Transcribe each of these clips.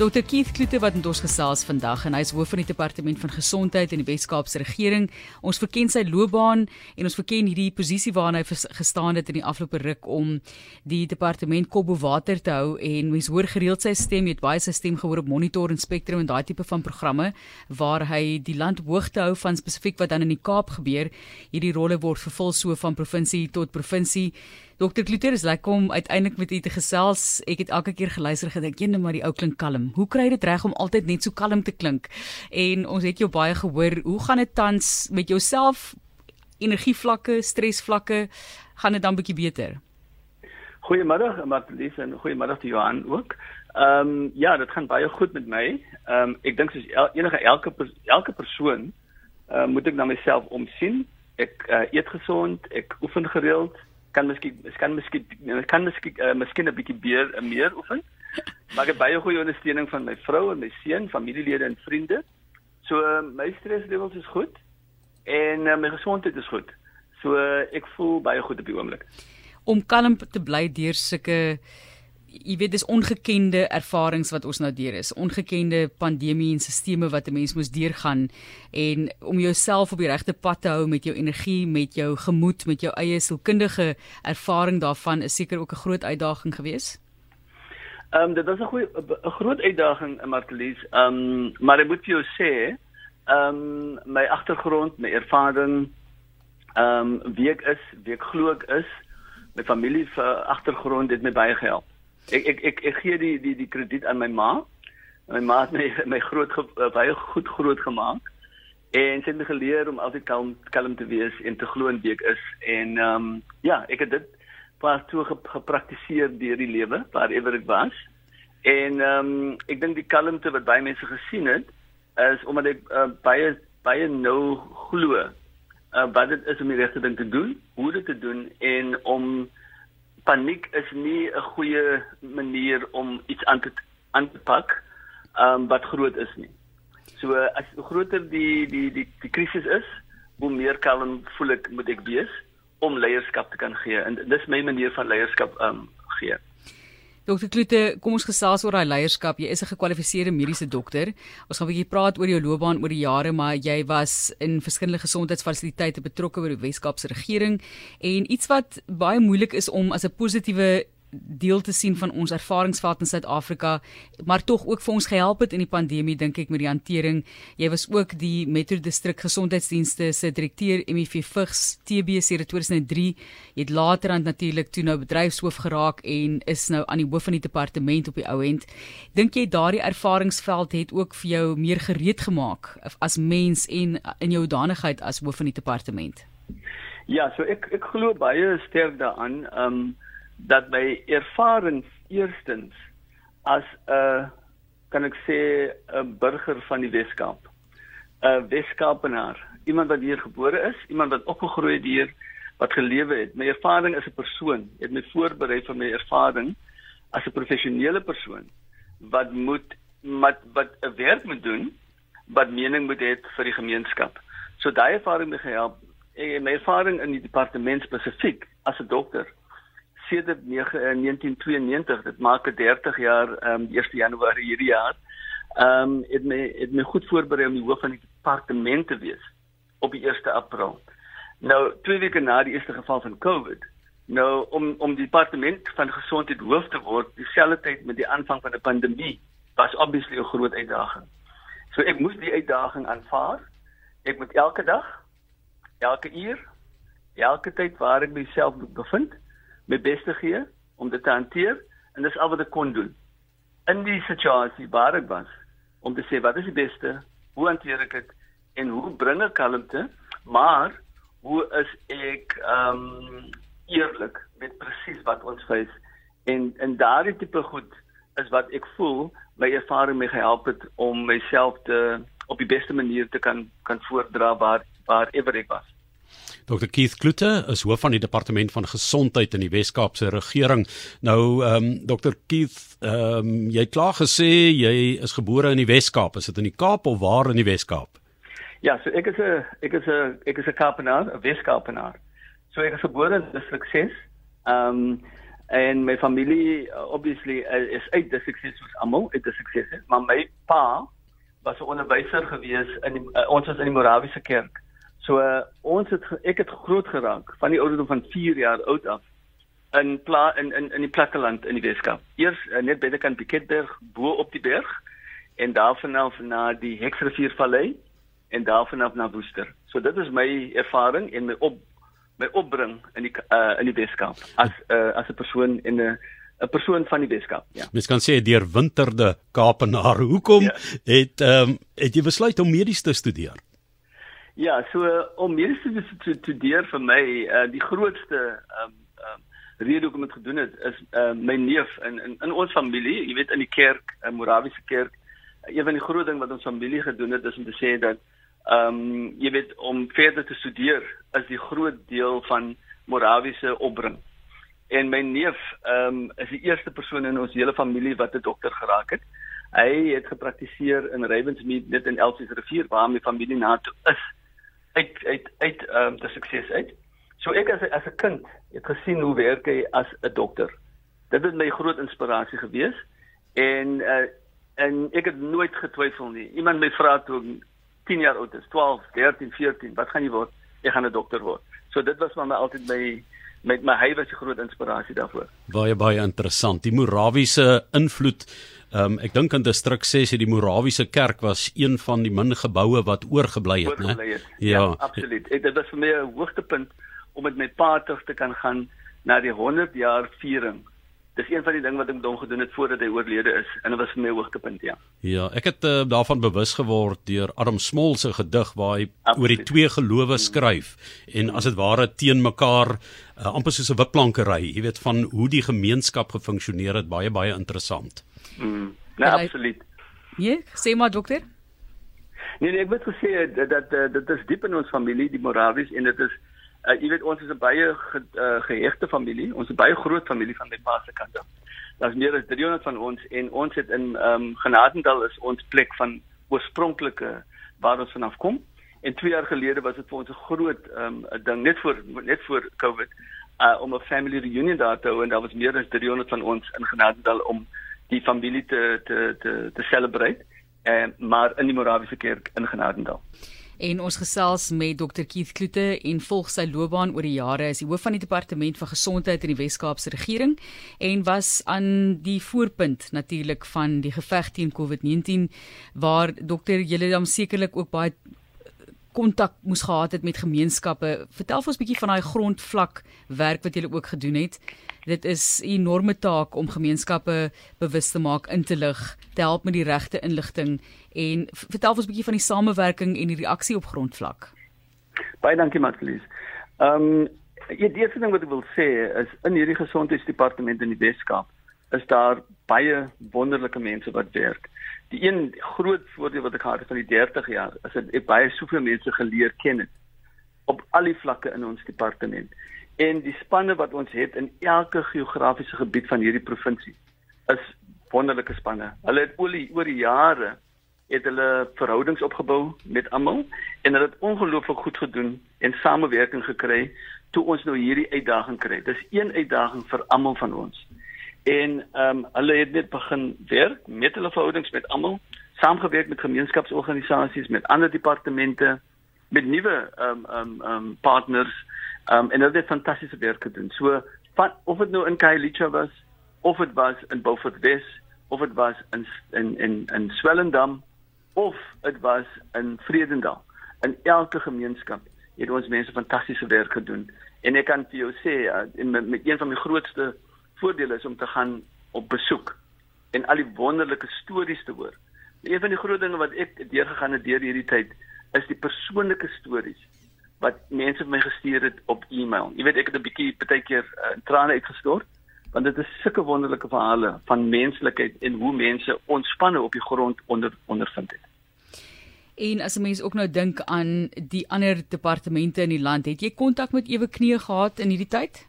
Dr Keith Kloete wat met ons gesels vandag en hy is hoof van die departement van gesondheid in die Wes-Kaapse regering. Ons verken sy loopbaan en ons verken hierdie posisie waarna hy gestaan het in die afgelope ruk om die departement kop bo water te hou en mens hoor gereeld sy stem, jy het baie sy stem gehoor op Monitor en Spectrum en daai tipe van programme waar hy die land hoog te hou van spesifiek wat dan in die Kaap gebeur. Hierdie rolle word vervul so van provinsie tot provinsie. Dokter Kluter is lekker om uiteindelik met u te gesels. Ek het elke keer geluister gedink, "Jene, maar die ou klink kalm. Hoe kry jy dit reg om altyd net so kalm te klink?" En ons het jou baie gehoor. Hoe gaan dit tans met jouself? Energievlakke, stresvlakke, gaan dit dan bietjie beter? Goeiemiddag, Marlies en goeiemiddag te Johan ook. Ehm um, ja, dit gaan baie goed met my. Ehm um, ek dink soos el, enige elke elke persoon, uh, moet ek na myself omsien. Ek uh, eet gesond, ek oefen gereeld kan miskien kan miskien kan miskien uh, miskien 'n bietjie meer uh, meer oefen. Maar ek het baie goeie ondersteuning van my vrou en my seun, familielede en vriende. So uh, my stresslevels is goed en uh, my gesondheid is goed. So uh, ek voel baie goed op die oomblik. Om kalm te bly deur sulke jy weet dis ongekende ervarings wat ons nou deur is, ongekende pandemie en stelsels wat 'n mens moes deurgaan en om jouself op die regte pad te hou met jou energie, met jou gemoed, met jou eie sielkundige ervaring daarvan is seker ook 'n groot uitdaging geweest. Ehm um, dit was 'n goeie 'n groot uitdaging in Martelies. Ehm um, maar ek moet vir jou sê, ehm um, my agtergrond, my ervaring ehm um, wie ek is, wie ek glo ek is, my familie se agtergrond het my baie gehelp ek ek ek, ek gee die die die krediet aan my ma. My ma het my my groot eh, baie goed groot gemaak. En sy het my geleer om altyd kalm kalm te wees en te glo in wie ek is en ehm um, ja, ek het dit pas toe gepraktiseer deur die lewe waarever ek was. En ehm um, ek dink die kalmte wat baie mense gesien het is omdat ek uh, baie baie nou glo uh, wat dit is om die regte ding te doen, hoe dit te doen en om paniek is nie 'n goeie manier om iets aan te aan te pak um, wat groot is nie. So as hoe groter die die die die krisis is, hoe meer kalm voel ek moet ek wees om leierskap te kan gee en dis my manier van leierskap um gee. Dokter Klute, kom ons gesels oor daai leierskap. Jy is 'n gekwalifiseerde mediese dokter. Ons gaan 'n bietjie praat oor jou loopbaan oor die jare, maar jy was in verskillende gesondheidsfasiliteite betrokke by die Wes-Kaapse regering en iets wat baie moeilik is om as 'n positiewe deel te sien van ons ervaringsveld in Suid-Afrika, maar tog ook vir ons gehelp het in die pandemie dink ek met die hantering. Jy was ook die Metro Distrik Gesondheidsdienste se direkteur MEV Vigs TB sedert 2003. Jy het later aan natuurlik toe nou bedryfshoof geraak en is nou aan die hoof van die departement op die ou end. Dink jy daardie ervaringsveld het ook vir jou meer gereed gemaak as mens en in jou danigheid as hoof van die departement? Ja, so ek ek glo baie sterk daaraan. Ehm um, dat my ervaring eerstens as 'n kan ek sê 'n burger van die Weskaap. 'n Weskaapenaar iemand wat hier gebore is iemand wat opgegroei het hier wat gelewe het. My ervaring as 'n persoon het my voorberei vir my ervaring as 'n professionele persoon wat moet wat wat 'n werk moet doen wat mening moet hê vir die gemeenskap. So daai ervaring het gehelp en my ervaring in die departement spesifiek as 'n dokter sedert 1992 eh, dit maak 30 jaar ehm um, 1 Januarie hierdie jaar ehm um, het my het my goed voorberei om die hoof van die departement te wees op die 1 April. Nou twee weke na die eerste geval van COVID nou om om die departement van gesondheid hoof te word dieselfde tyd met die aanvang van 'n pandemie was obviously 'n groot uitdaging. So ek moes die uitdaging aanvaar. Ek moet elke dag, elke uur, elke tyd waar ek myself bevind, my bes te gee om dit te hanteer. En dis al wat ek kon doen. In die situasie waar ek was om te sê wat is die beste, hoe hanteer ek dit? En hoe bring ek kalmte, maar hoe is ek ehm um, eerlik met presies wat ons face en en daardie tipe goed is wat ek voel my ervaring my gehelp het om myself te op die beste manier te kan kan voordra waar waar ever ek was. Dr Keith Klute is hoof van die departement van gesondheid in die Wes-Kaapse regering. Nou ehm um, Dr Keith, ehm um, jy het klaar gesê jy is gebore in die Wes-Kaap. Is dit in die Kaap of waar in die Wes-Kaap? Ja, so ek is 'n ek is 'n ek is 'n Kaapenaar, 'n Wes-Kaapenaar. So ek is gebore in distrik 6. Ehm um, En my familie uh, obviously uh, is uit die sukses soos almal, uit die sukses, maar my pa was 'n onderwyser gewees in die, uh, ons was in die Morawiese kerk. So ons het ek het groot geraak van die ouderdom van 4 jaar oud af in pla in in in die platteland in die Weskaap. Eers uh, net by die kant Piketberg bo op die berg en daarvan af na die Heksriviervallei en daarvan af na Woester. So dit is my ervaring en my op my opbring in die uh, in die Weskaap as uh, as 'n persoon in 'n 'n persoon van die Weskaap. Ja. Mens kan sê deur winterde Kaapenaar. Hoekom ja. het ehm um, het jy besluit om medies te studeer? Ja, so om medies te studeer vir my uh, die grootste ehm um, um, rede hoekom ek gedoen het is uh, my neef in, in in ons familie, jy weet in die kerk, 'n uh, Morawiese kerk, een van die groot ding wat ons familie gedoen het is om te sê dat ehm um, jy weet om verder te studeer is die groot deel van Morawiese opbring. En my neef ehm um, is die eerste persoon in ons hele familie wat 'n dokter geraak het. Hy het gepraktiseer in Ravensmead net in Elsies rivier waar my familie na toe is. Uit uit uit ehm um, te sukses uit. So ek as as 'n kind het gesien hoe werk hy as 'n dokter. Dit het my groot inspirasie gewees en uh, en ek het nooit getwyfel nie. Iemand my vra toe 10 jaar oud is, 12, 13, 14, wat gaan jy word? Ek gaan 'n dokter word. So dit was vir my altyd my met my hy was 'n groot inspirasie daarvoor. Baie baie interessant. Die Morawiese invloed Ehm um, ek dink in distrik 6 het die Morawiese kerk was een van die min geboue wat oorgebly het, né? Ja, ja, absoluut. Dit was vir my 'n hoogtepunt om met my pa terug te kan gaan na die 100 jaar viering dis een van die ding wat ek met hom gedoen het voordat hy oorlede is en dit was vir my hoogtepunt ja. Ja, ek het uh, daarvan bewus geword deur Adam Smol se gedig waar hy Absoluut. oor die twee gelowe skryf en as dit ware teen mekaar uh, amper soos 'n wipplankery, jy weet van hoe die gemeenskap gefunksioneer het, baie baie interessant. Mm. Nee, absoluut. Ja, sê maar dokter. Nee, nee ek wil sê dat dat dit is diep in ons familie, die Morawies en dit is Uh, jy weet ons is 'n baie ge, uh, gehegte familie. Ons is 'n baie groot familie van my pa se kant af. Daar's meer as 300 van ons en ons het in ehm um, Genadendal is ons plek van oorspronklike waar ons vanaf kom. En 2 jaar gelede was dit vir ons 'n groot ehm um, ding net voor net voor Covid uh, om 'n family reunion daar te hou en daar was meer as 300 van ons in Genadendal om die familie te te te te celebrate. En maar in die Morawiese kerk in Genadendal en ons gesels met Dr Keith Kloete en volg sy loopbaan oor die jare. As die hoof van die departement van gesondheid in die Wes-Kaapse regering en was aan die voorpunt natuurlik van die geveg teen COVID-19 waar dokter julle dan sekerlik ook baie kontak moes gehad het met gemeenskappe. Vertel vir ons 'n bietjie van daai grondvlak werk wat julle ook gedoen het. Dit is 'n enorme taak om gemeenskappe bewus te maak, in te lig, te help met die regte inligting en vertel ons 'n bietjie van die samewerking en die reaksie op grondvlak. Baie dankie Matlies. Ehm um, die eerste ding wat ek wil sê is in hierdie gesondheidsdepartement in die Weskaap is daar baie wonderlike mense wat werk. Die een groot voordeel wat ek gehad het van die 30 jaar is dat ek baie soveel mense geleer ken het op al die vlakke in ons departement. En die spanne wat ons het in elke geografiese gebied van hierdie provinsie is wonderlike spanne. Hulle het oor die, oor die jare het hulle verhoudings opgebou met almal en hulle het ongelooflik goed gedoen en samewerking gekry toe ons nou hierdie uitdaging kry. Dis een uitdaging vir almal van ons. En ehm um, hulle het net begin werk met hulle verhoudings met almal, saamgewerk met gemeenskapsorganisasies, met ander departemente, met nuwe ehm um, ehm um, um, partners ehm um, en hulle het fantastiese werk gedoen. So van, of dit nou in Kailicha was of dit was in Beaufort West of dit was in in in in Swellendam of dit was in Vredendal. In elke gemeenskap het ons mense fantastiese werk gedoen. En ek kan vir jou sê, uh, met, met een van my grootste voordele is om te gaan op besoek en al die wonderlike stories te hoor. Een van die groot dinge wat ek deurgegaan het deur hierdie tyd is die persoonlike stories wat mense vir my gestuur het op e-mail. Jy weet ek het 'n bietjie baie keer uh, trane uitgestort want dit is sulke wonderlike verhale van menslikheid en hoe mense ontspanne op die grond onder ondervind het. En as 'n mens ook nou dink aan die ander departemente in die land, het jy kontak met Ewe Knee gehad in hierdie tyd?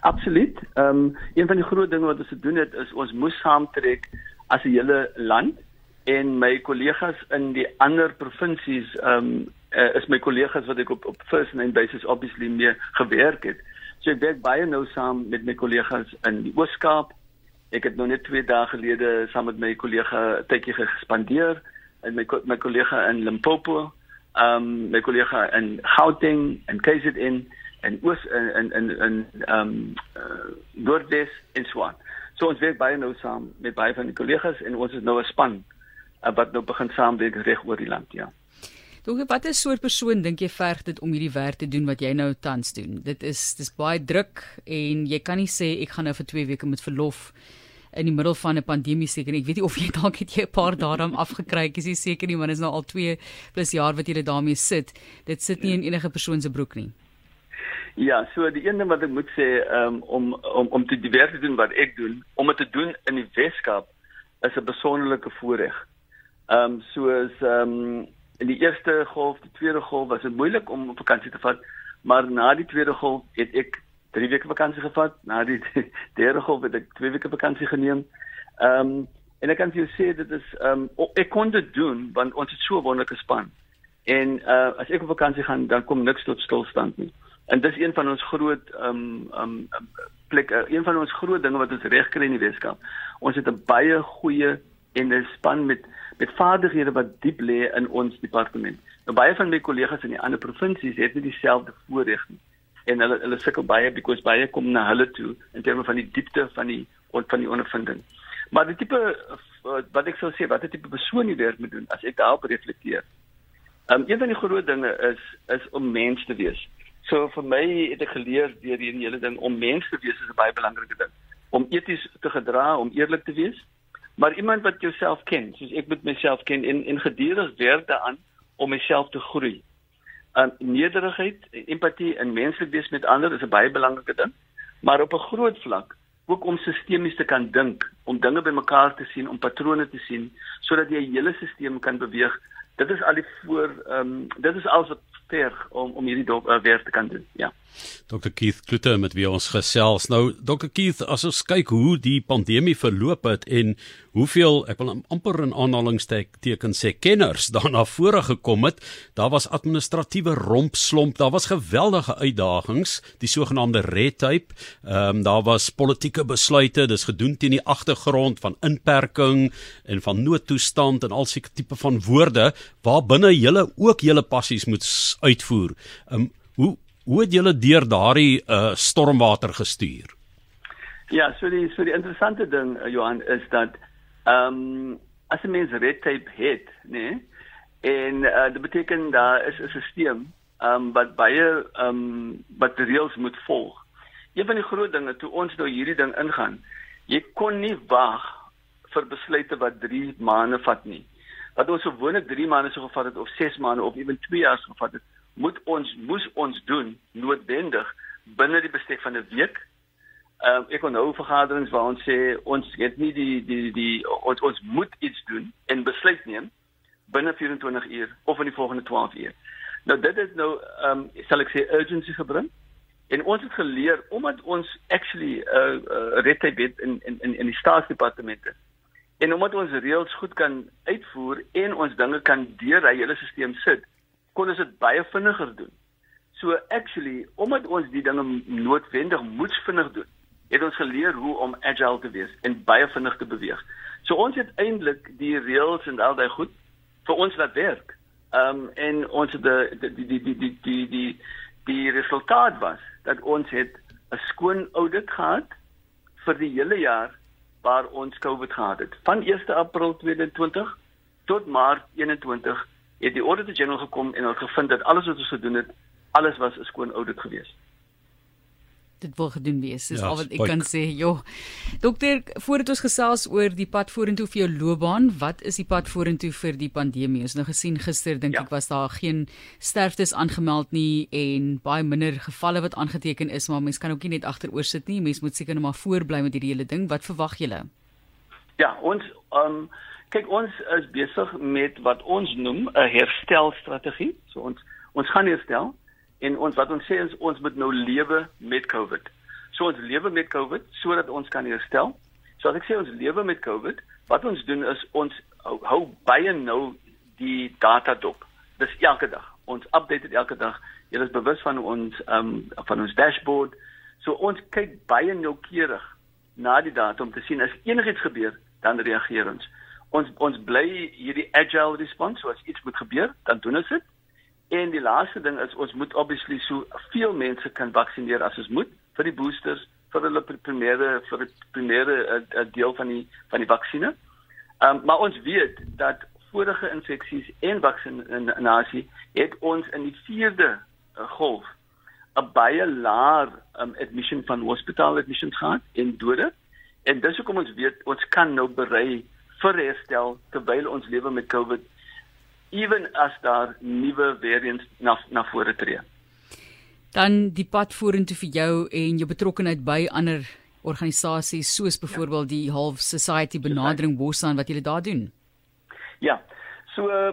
Absoluut. Ehm um, een van die groot dinge wat ons gedoen het is ons moes saamtrek as 'n hele land en my kollegas in die ander provinsies ehm um, uh, is my kollegas wat ek op op first name basis obviously mee gewerk het. So ek werk baie nou saam met my kollegas in die Oos-Kaap. Ek het nou net 2 dae gelede saam met my kollega tydjie gespandeer en my my kollega in Limpopo, ehm um, my kollega in Gauteng en KZN en oos in in in ehm um, uh, Noordwes en Swaan. So ons werk baie nou saam met baie van die kollegas en ons is nou 'n span uh, wat nou begin saamwerk reg oor die land, ja. Dink wat 'n soort persoon dink jy verg dit om hierdie werk te doen wat jy nou tans doen? Dit is dis baie druk en jy kan nie sê ek gaan nou vir 2 weke met verlof in die middel van 'n pandemie seker. Ek weet nie of jy dalk het jy 'n paar dae daarom afgekry, ek is nie seker nie, want dit is nou al 2 plus jaar wat jy daarmee sit. Dit sit nie in enige persoon se broek nie. Ja, so die een ding wat ek moet sê um, om om om te diverse doen wat ek doen, om dit te doen in die Weskaap is 'n besonderlike voorreg. Ehm um, soos ehm um, in die eerste golf, die tweede golf was dit moeilik om vakansie te vat, maar na die tweede golf het ek 3 weke vakansie gevat, na die derde golf het ek 2 weke vakansie geneem. Ehm um, en ek kan vir jou sê dit is ehm um, ek kon dit doen want ons het so 'n wonderlike span. En uh as ek op vakansie gaan, dan kom niks tot stilstand nie. En dis een van ons groot ehm um, ehm um, plek uh, een van ons groot dinge wat ons regkry in die Weskaap. Ons het 'n baie goeie en 'n span met met vaardighede wat diep lê in ons departement. Nou baie van my kollegas in die ander provinsies het nie dieselfde voorreg nie. En hulle hulle sukkel baie because baie kom na hulle toe in terme van die diepte van die van die ondervinding. Maar die tipe wat ek sou sê wat 'n tipe persoon jy werk moet doen as ek daarop reflekteer. Ehm um, een van die groot dinge is is om mens te wees. So vir my het ek geleer deur hierdie hele ding om mens te wees is 'n baie belangrike ding. Om eties te gedra, om eerlik te wees. Maar iemand wat jouself ken, soos ek met myself ken en en gedurig werk daaraan om myself te groei. Um nederigheid, empatie en menslik wees met ander is 'n baie belangrike ding. Maar op 'n groot vlak ook om sistemies te kan dink, om dinge bymekaar te sien, om patrone te sien sodat jy 'n hele stelsel kan beweeg. Dit is al die voor ehm um, dit is alles wat ver om om hierdie uh, werk te kan doen. Ja. Dr Keith Klutte met wie ons gesels. Nou Dr Keith, as ons kyk hoe die pandemie verloop het en hoeveel ek wil amper in aanhalingstekens sê kenners daarna vore gekom het, daar was administratiewe rompslomp, daar was geweldige uitdagings, die sogenaamde red tape. Ehm um, daar was politieke besluite, dis gedoen teen die agtergrond van inperking en van noodtoestand en al seker tipe van woorde waar binne julle ook julle passies moet uitvoer. Um, hoe Hoe het julle deur daardie uh, stormwater gestuur? Ja, so die so die interessante ding uh, Johan is dat ehm um, as 'n mens red tape het, nê? Nee, en uh, dit beteken daar is 'n stelsel ehm um, wat baie ehm um, wat reëls moet volg. Een van die groot dinge toe ons nou hierdie ding ingaan, jy kon nie wag vir besluite wat 3 maande vat nie. Wat ons gewoonlik 3 maande sou gevat het of 6 maande of ewen 2 jaar gevat het, moet ons moes ons doen noodwendig binne die bestek van 'n week. Ehm um, ek kon nou vergaderings waar ons sê ons het nie die die die, die ons, ons moet iets doen en besluit neem binne 24 uur of in die volgende 12 uur. Nou dit is nou ehm um, sal ek sê urgency gebring. En ons het geleer omdat ons actually 'n uh, uh, red tape in in in in die staatsdepartemente. En omdat ons reëls goed kan uitvoer en ons dinge kan deur die hele stelsel sit, kon ons dit baie vinniger doen. So actually, omdat ons die dinge noodwendig moet vinnig doen, het ons geleer hoe om agile te wees en baie vinnig te beweeg. So ons het eintlik die reëls en al daai goed vir ons laat werk. Ehm um, en ons het die die die die die die die die resultaat was dat ons het 'n skoon audit gehad vir die hele jaar waar ons COVID gehad het. Van 1 April 2020 tot Maart 21 het die auditor general gekom en het gevind dat alles wat ons gedoen het, alles was 'n skoon audit geweest. Dit wil gedoen wees. Dis ja, al wat ek kan sê. Jo. Dokter, voordat ons gesels oor die pad vorentoe vir jou loopbaan, wat is die pad vorentoe vir die pandemie? Ons nou gesien gister dink ja. ek was daar geen sterftes aangemeld nie en baie minder gevalle wat aangeteken is, maar mense kan ook nie net agteroor sit nie. Mense moet seker net maar voorbly met hierdie hele ding. Wat verwag julle? Ja, ons um kyk ons is besig met wat ons noem 'n herstelstrategie. So ons ons gaan herstel en ons wat ons sê is ons moet nou lewe met COVID. So ons lewe met COVID sodat ons kan herstel. So as ek sê ons lewe met COVID, wat ons doen is ons hou, hou baie nou die data dop. Dis elke dag. Ons update dit elke dag. Jy is bewus van ons ehm um, van ons dashboard So ons kyk baie noukeurig na die datum om te sien as enigiets gebeur, dan reageer ons. Ons ons bly hierdie agile response, so as iets moet gebeur, dan doen ons dit. En die laaste ding is ons moet obviously so veel mense kan vaksineer as ons moet vir die boosters vir hulle primêre vir die primêre uh, deel van die van die vaksines. Ehm um, maar ons weet dat vorige infeksies en vaksinasie het ons in die 4de uh, golf 'n baie laer um, admission van hospitaal admissions gehad en dode. En dis hoekom ons weet ons kan nou berei vir herstel terwyl ons lewe met COVID ewen as daar nuwe variants na na vore tree dan die pad vorentoe vir jou en jou betrokkeheid by ander organisasies soos byvoorbeeld die Half Society benadering Bosan wat julle daar doen. Ja. So uh,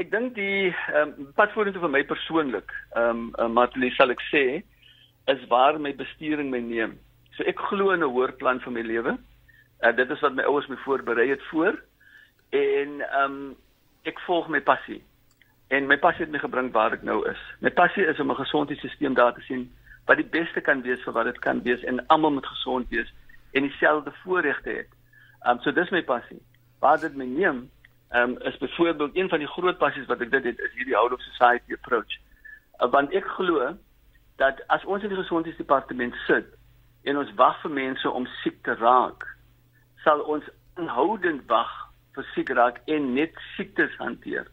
ek dink die um, pad vorentoe vir my persoonlik, ehm um, uh, maar net sal ek sê is waar my besturing my neem. So ek glo in 'n hoër plan vir my lewe. Uh, dit is wat my ouers my voorberei het voor en ehm um, ek volg my passie en my passie het my gebring waar ek nou is. My passie is om 'n gesondheidstelsel daar te sien wat die beste kan wees vir wat dit kan wees en almal moet gesond wees en dieselfde voorregte het. Um so dis my passie. Waar dit my neem, um is byvoorbeeld een van die groot passies wat ek dit het is hierdie House of Society approach. Uh, want ek glo dat as ons in die gesondheidsdepartement sit en ons wag vir mense om siek te raak, sal ons aanhoudend wag vir siek raak en net siektes hanteer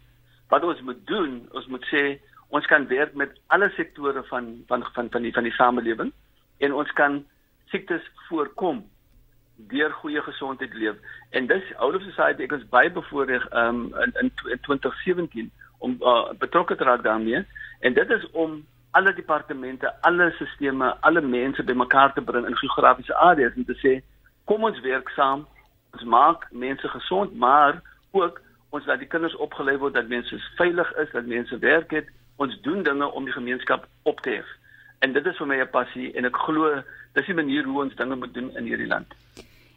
wat ons moet doen, ons moet sê ons kan werk met alle sektore van van van van die van die samelewing en ons kan siektes voorkom deur goeie gesondheid leef. En dis Out of Society ek is baie bevoordeel um, in, in in 2017 om uh, betrokke te raak daarmee en dit is om alle departemente, alle sisteme, alle mense bymekaar te bring in geografiese areas en te sê kom ons werk saam, ons maak mense gesond, maar ook ons laat die kinders opgelei word dat mense veilig is, dat mense werk het. Ons doen dinge om die gemeenskap op te hef. En dit is vir my 'n passie en ek glo dis die manier hoe ons dinge moet doen in hierdie land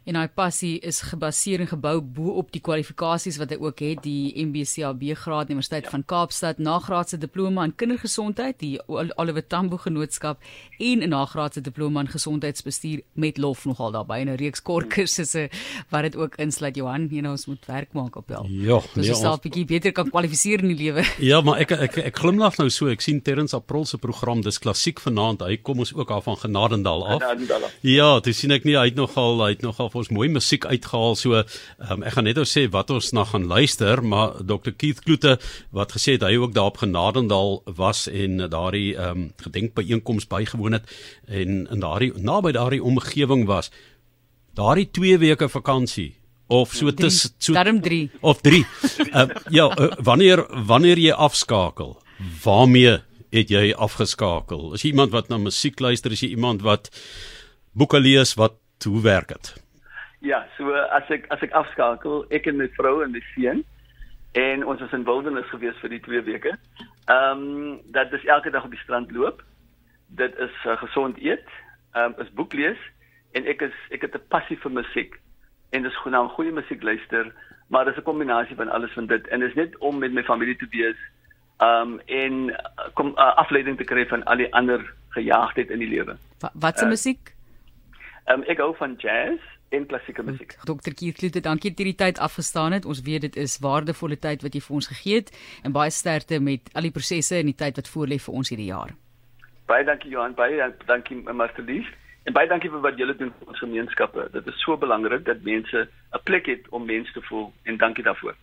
en hy passie is gebaseer en gebou bo op die kwalifikasies wat hy ook het die MBCAB graad Universiteit ja. van Kaapstad nagraadse diploma in kindergesondheid die Oliver Tambo genootskap en 'n nagraadse diploma in gesondheidsbestuur met lof nogal daarbey en 'n reeks kort kursusse wat dit ook insluit Johan jy nou ons moet werk maak op wel ja nee, ons sal bietjie beter kan kwalifiseer in die lewe ja maar ek ek ek glimlag nou so ek sien Terrence April se program dis klassiek vanaand hy kom ons ook af van Genadendal af Genadendal. ja dis sien ek nie hy het nogal hy het nogal vir ons mooi musiek uitgehaal. So um, ek gaan net ou sê wat ons na gaan luister, maar Dr Keith Kloete wat gesê het hy ook daar op Genadendal was en daardie ehm um, gedenkbyeenkoms bygewoon het en in daardie naby daardie omgewing was. Daardie 2 weke vakansie of so tussen so Darm 3 of 3. Uh, ja, uh, wanneer wanneer jy afskakel, waarmee het jy afgeskakel? Is jy iemand wat na musiek luister, is jy iemand wat boeke lees, wat hoe werk dit? Ja, so as ek as ek afskakel, ek en my vrou en my seun en ons was in wildernis gewees vir die 2 weke. Ehm um, dat is elke dag op die strand loop. Dit is uh, gesond eet, ehm um, is boek lees en ek is ek het 'n passie vir musiek en dis genoeg goeie musiek luister, maar dis 'n kombinasie van alles van dit en dis net om met my familie te wees ehm um, en uh, kom uh, afleiding te kry van al die ander gejaagdheid in die lewe. Wat se uh, musiek? Ehm um, ek hou van jazz en klassieke musiek. Dr. Keith Klute, dankie dat jy die tyd afgestaan het. Ons weet dit is waardevolle tyd wat jy vir ons gegee het en baie sterkte met al die prosesse en die tyd wat voorlê vir ons hierdie jaar. Baie dankie Johan, baie dankie Martelies. En baie dankie vir wat julle doen vir ons gemeenskappe. Dit is so belangrik dat mense 'n plek het om mense te voel en dankie daarvoor.